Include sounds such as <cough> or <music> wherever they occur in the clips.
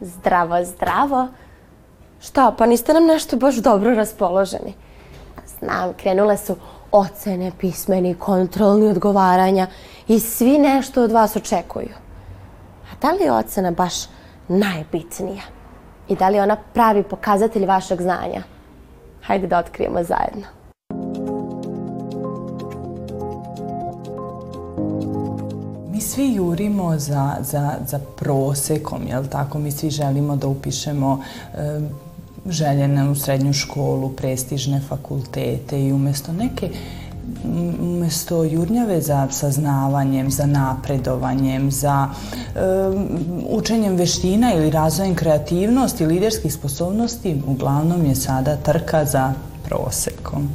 Zdravo, zdravo. Šta, pa niste nam nešto baš dobro raspoloženi? Znam, krenule su ocene, pismeni, kontrolni odgovaranja i svi nešto od vas očekuju. A da li je ocena baš najbitnija? I da li je ona pravi pokazatelj vašeg znanja? Hajde da otkrijemo zajedno. Svi jurimo za, za, za prosekom, jel tako? Mi svi želimo da upišemo e, željene u srednju školu, prestižne fakultete i umesto neke umesto jurnjave za saznavanjem, za napredovanjem, za e, učenjem veština ili razvojem kreativnosti liderskih sposobnosti, uglavnom je sada trka za prosekom.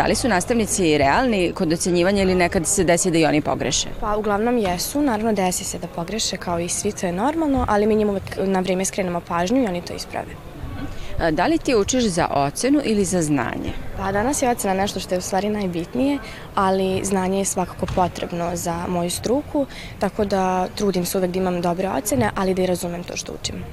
Da li su nastavnici realni kod ocenjivanja ili nekad se desi da i oni pogreše? Pa uglavnom jesu, naravno desi se da pogreše kao i svi, to je normalno, ali mi njima uvek na vreme skrenemo pažnju i oni to isprave. Da li ti učiš za ocenu ili za znanje? Pa danas je ocena nešto što je u stvari najbitnije, ali znanje je svakako potrebno za moju struku, tako da trudim se uvek da imam dobre ocene, ali da i razumem to što učim.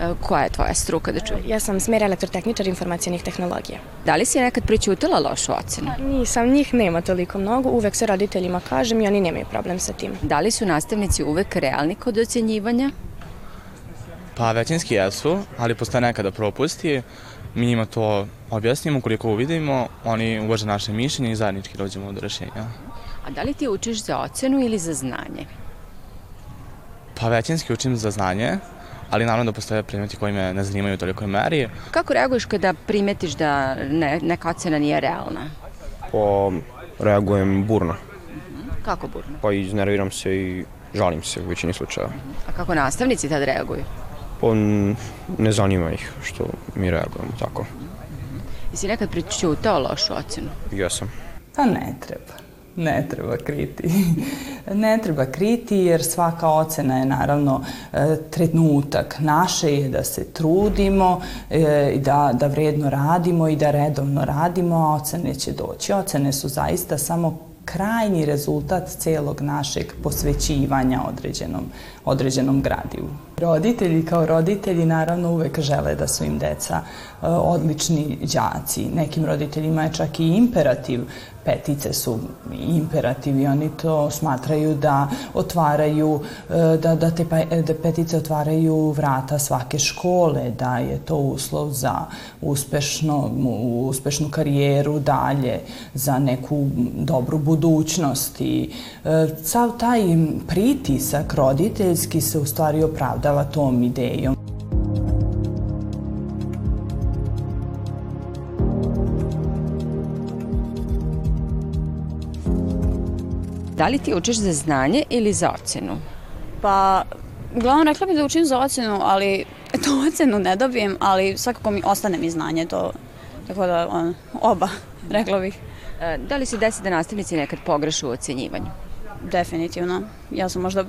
E, Koja je tvoja struka da čujem? Ja sam smer elektrotehničar informacijenih tehnologija. Da li si nekad prećutila lošu ocenu? Nisam, njih nema toliko mnogo, uvek se roditeljima kažem i oni nemaju problem sa tim. Da li su nastavnici uvek realni kod ocenjivanja? Pa većinski jesu, ali postoje nekada propusti. Mi njima to objasnimo, koliko uvidimo, oni uvaže naše mišljenje i zajednički dođemo do rešenja. A da li ti učiš za ocenu ili za znanje? Pa većinski učim za znanje, ali naravno da postoje predmeti koji me ne zanimaju u tolikoj meri. Kako reaguješ kada primetiš da ne, neka ocena nije realna? Po, reagujem burno. Kako burno? Pa iznerviram se i žalim se u većini slučajeva. A kako nastavnici tad reaguju? Pa ne zanima ih što mi reagujemo tako. Jesi nekad prećutao lošu ocenu? Jesam. Pa ne treba. Ne treba kriti. <laughs> ne treba kriti jer svaka ocena je naravno e, trenutak. Naše je da se trudimo e, i da, da vredno radimo i da redovno radimo, a ocene će doći. Ocene su zaista samo krajnji rezultat celog našeg posvećivanja određenom, određenom gradivu. Roditelji kao roditelji naravno uvek žele da su im deca e, odlični đaci. Nekim roditeljima je čak i imperativ petice su imperativ i oni to smatraju da otvaraju, e, da, da te da petice otvaraju vrata svake škole, da je to uslov za uspešno, uspešnu karijeru dalje, za neku dobru budućnost i e, sav taj pritisak roditeljski se u stvari opravdava tom idejom. Da li ti učiš za znanje ili za ocenu? Pa, uglavnom rekla bih da učim za ocenu, ali tu <laughs> ocenu ne dobijem, ali svakako mi ostane mi znanje to. Tako da, on, oba, <laughs> rekla bih. E, Da li se desi da nastavnici nekad pogrešu u ocenjivanju? Definitivno. Ja sam možda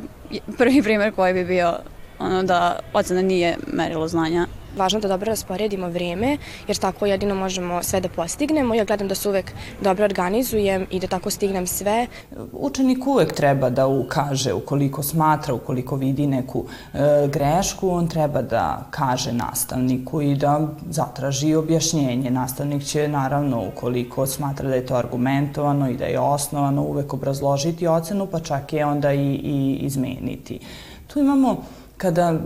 prvi primer koji bi bio ono da ocena nije merilo znanja. Važno da dobro rasporedimo vreme, jer tako jedino možemo sve da postignemo. Ja gledam da se uvek dobro organizujem i da tako stignem sve. Učenik uvek treba da ukaže ukoliko smatra, ukoliko vidi neku e, grešku, on treba da kaže nastavniku i da zatraži objašnjenje. Nastavnik će naravno ukoliko smatra da je to argumentovano i da je osnovano uvek obrazložiti ocenu, pa čak je onda i, i izmeniti. Tu imamo kada e,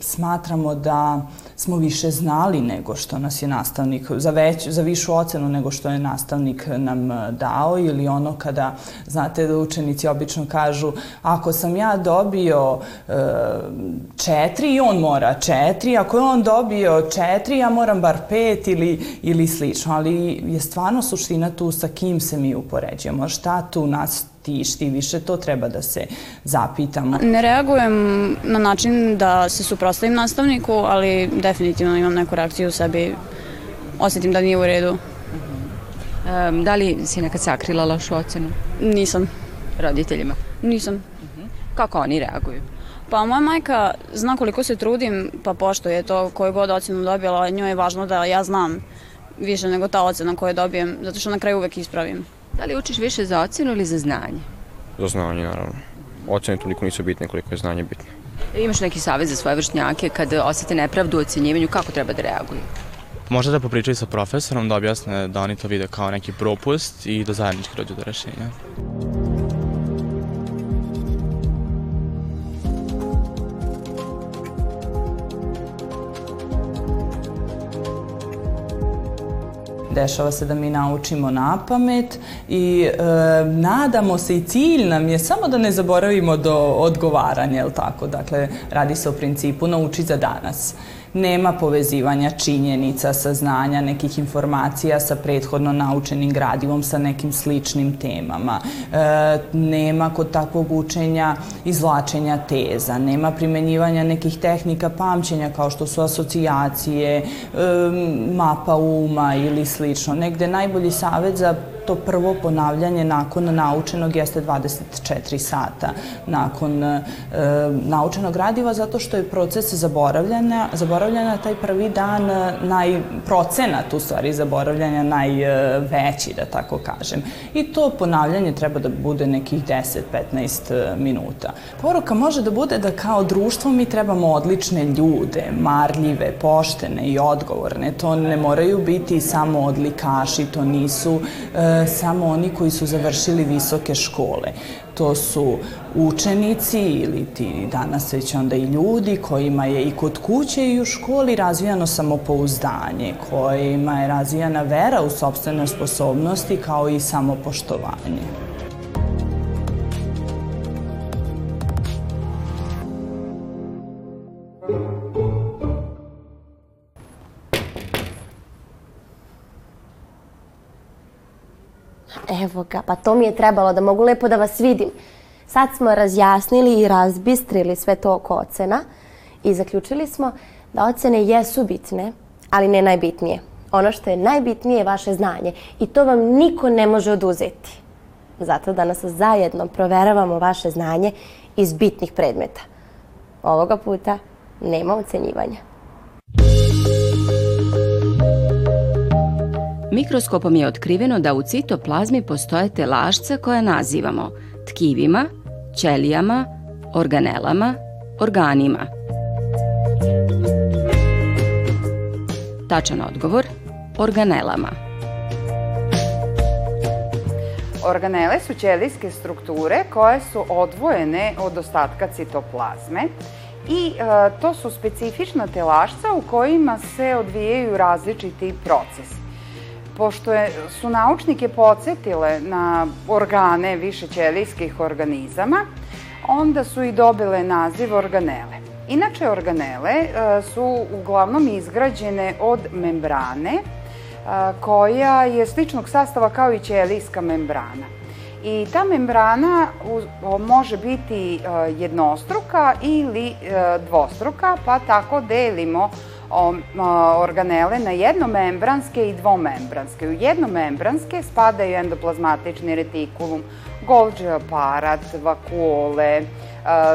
smatramo da smo više znali nego što nas je nastavnik, za, već, za višu ocenu nego što je nastavnik nam e, dao ili ono kada, znate da učenici obično kažu ako sam ja dobio e, četiri, on mora četiri, ako je on dobio četiri, ja moram bar pet ili, ili slično, ali je stvarno suština tu sa kim se mi upoređujemo, šta tu nas tišti, više to treba da se zapitamo. Ne reagujem na način da se suprostavim nastavniku, ali definitivno imam neku reakciju u sebi, osetim da nije u redu. Um, da li si nekad sakrila lošu ocenu? Nisam. Roditeljima? Nisam. Kako oni reaguju? Pa moja majka zna koliko se trudim, pa pošto je to koju god ocenu dobila, njoj je važno da ja znam više nego ta ocena koju dobijem, zato što na kraju uvek ispravim. Da li učiš više za ocenu ili za znanje? Za znanje, naravno. Ocene toliko nisu bitne koliko je znanje bitno. Imaš neki savjet za svoje vršnjake kad osete nepravdu u ocenjivanju, kako treba da reaguju? Možda da popričaju sa profesorom, da objasne da oni to vide kao neki propust i da zajednički dođu do rešenja. Dešava se da mi naučimo na pamet i e, nadamo se i cilj nam je samo da ne zaboravimo do odgovaranja, je tako? Dakle, radi se o principu nauči za danas nema povezivanja činjenica, saznanja, nekih informacija sa prethodno naučenim gradivom, sa nekim sličnim temama. E, nema kod takvog učenja izvlačenja teza, nema primenjivanja nekih tehnika pamćenja kao što su asocijacije, e, mapa uma ili slično. Negde najbolji savet za to prvo ponavljanje nakon naučenog jeste 24 sata nakon e, naučenog gradiva zato što je proces zaboravljanja, zaboravljanja taj prvi dan e, najprocenat u stvari zaboravljanja najveći da tako kažem. I to ponavljanje treba da bude nekih 10-15 e, minuta. Poruka može da bude da kao društvo mi trebamo odlične ljude, marljive, poštene i odgovorne. To ne moraju biti samo odlikaši, to nisu e, samo oni koji su završili visoke škole. To su učenici ili ti danas već onda i ljudi kojima je i kod kuće i u školi razvijano samopouzdanje, kojima je razvijana vera u sobstvene sposobnosti kao i samopoštovanje. Evo ga, pa to mi je trebalo da mogu lepo da vas vidim. Sad smo razjasnili i razbistrili sve to oko ocena i zaključili smo da ocene jesu bitne, ali ne najbitnije. Ono što je najbitnije je vaše znanje i to vam niko ne može oduzeti. Zato danas zajedno proveravamo vaše znanje iz bitnih predmeta. Ovoga puta nema ocenjivanja. Mikroskopom je otkriveno da u citoplazmi postoje telašca koje nazivamo tkivima, ćelijama, organelama, organima. Tačan odgovor – organelama. Organele su ćelijske strukture koje su odvojene od ostatka citoplazme i e, to su specifična telašca u kojima se odvijaju različiti procesi pošto je, su naučnike podsjetile na organe višećelijskih organizama, onda su i dobile naziv organele. Inače, organele e, su uglavnom izgrađene od membrane, e, koja je sličnog sastava kao i ćelijska membrana. I ta membrana može biti e, jednostruka ili dvostruka, pa tako delimo organele na jednomembranske i dvomembranske. U jednomembranske spadaju endoplazmatični retikulum, Golgi aparat, vakuole,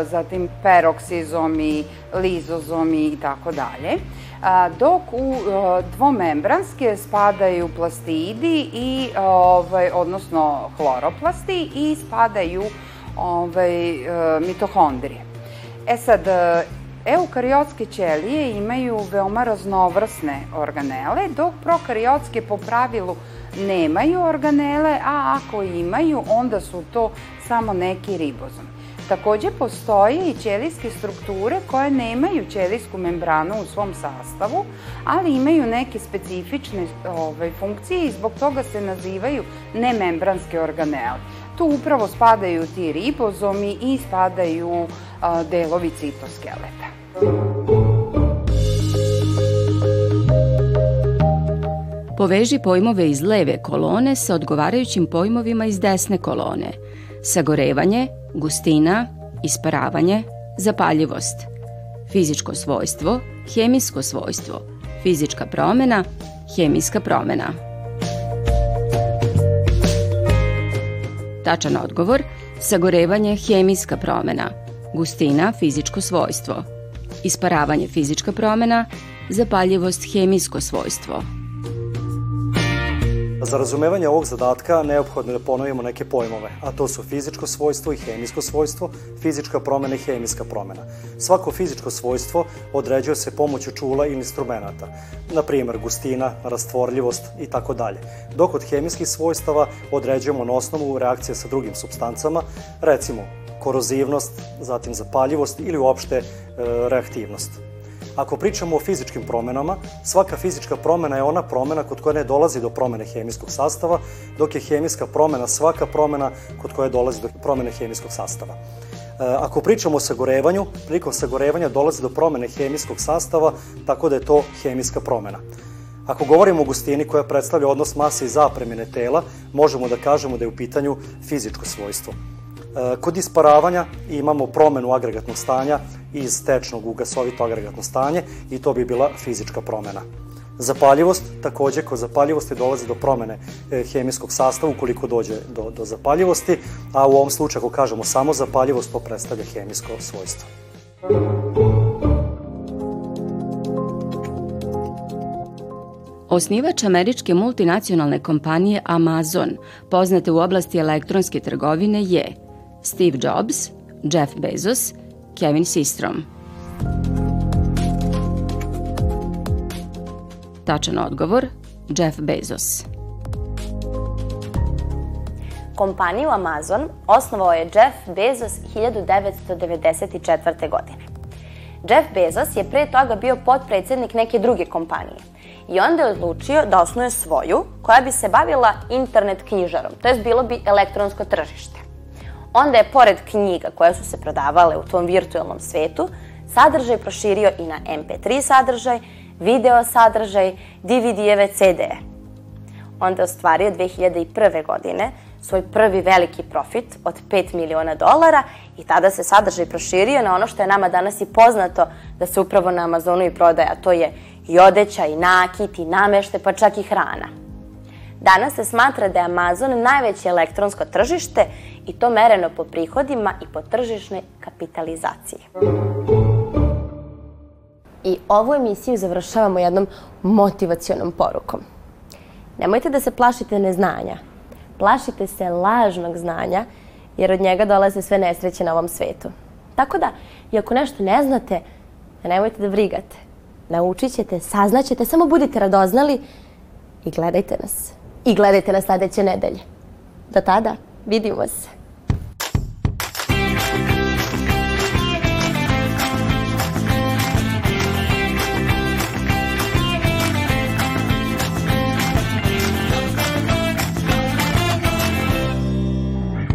zatim peroksizomi, lizozomi i tako dalje. Dok u dvomembranske spadaju plastidi i ovaj odnosno hloroplasti i spadaju ovaj mitohondrije. E sad Eukariotske ćelije imaju veoma raznovrsne organele, dok prokariotske po pravilu nemaju organele, a ako imaju, onda su to samo neki ribozomi. Takođe postoje i ćelijske strukture koje nemaju ćelijsku membranu u svom sastavu, ali imaju neke specifične ovaj, funkcije i zbog toga se nazivaju nemembranske organele. Tu upravo spadaju ti ribozomi i spadaju delovi citoskeleta. Poveži pojmove iz leve kolone sa odgovarajućim pojmovima iz desne kolone. Sagorevanje, gustina, isparavanje, zapaljivost. Fizičko svojstvo, hemijsko svojstvo. Fizička promena, hemijska promena. Tačan odgovor, sagorevanje, hemijska promena. Gustina, fizičko svojstvo. Isparavanje, fizička promena. Zapaljivost, hemijsko svojstvo. Za razumevanje ovog zadatka neophodno je da ponovimo neke pojmove, a to su fizičko svojstvo i hemijsko svojstvo, fizička promena i hemijska promena. Svako fizičko svojstvo određuje se pomoću čula ili instrumenta, na primer gustina, rastvorljivost i tako dalje. Dok od hemijskih svojstava određujemo na osnovu reakcije sa drugim substancama, recimo korozivnost, zatim zapaljivost ili uopšte e, reaktivnost. Ako pričamo o fizičkim promenama, svaka fizička promena je ona promena kod koje ne dolazi do promene hemijskog sastava, dok je hemijska promena svaka promena kod koje dolazi do promene hemijskog sastava. E, ako pričamo o sagorevanju, prilikom sagorevanja dolazi do promene hemijskog sastava, tako da je to hemijska promena. Ako govorimo o gustini koja predstavlja odnos mase i zapremine tela, možemo da kažemo da je u pitanju fizičko svojstvo. E, kod isparavanja imamo promenu agregatnog stanja iz tečnog u gasovito agregatno stanje i to bi bila fizička promena. Zapaljivost, takođe kod zapaljivosti dolazi do promene e, hemijskog sastava ukoliko dođe do, do zapaljivosti, a u ovom slučaju ako kažemo samo zapaljivost, to predstavlja hemijsko svojstvo. Osnivač američke multinacionalne kompanije Amazon, poznate u oblasti elektronske trgovine, je Steve Jobs, Jeff Bezos, Kevin Systrom. Tačan odgovor, Jeff Bezos. Kompaniju Amazon osnovao je Jeff Bezos 1994. godine. Jeff Bezos je pre toga bio potpredsednik neke druge kompanije i onda je odlučio da osnuje svoju koja bi se bavila internet knjižarom, to je bilo bi elektronsko tržište. Onda je pored knjiga koje su se prodavale u tom virtualnom svetu, sadržaj proširio i na MP3 sadržaj, video sadržaj, DVD-eve, CD-e. Onda je ostvario 2001. godine svoj prvi veliki profit od 5 miliona dolara i tada se sadržaj proširio na ono što je nama danas i poznato da se upravo na Amazonu i prodaje, a to je i odeća, i nakit, i namešte, pa čak i hrana. Danas se smatra da je Amazon najveće elektronsko tržište i to mereno po prihodima i po tržišnoj kapitalizaciji. I ovu emisiju završavamo jednom motivacionom porukom. Nemojte da se plašite neznanja. Plašite se lažnog znanja, jer od njega dolaze sve nesreće na ovom svetu. Tako da, i ako nešto ne znate, nemojte da vrigate. Naučit ćete, saznaćete, samo budite radoznali i gledajte nas. I gledajte nas sledeće nedelje. Do tada, vidimo se.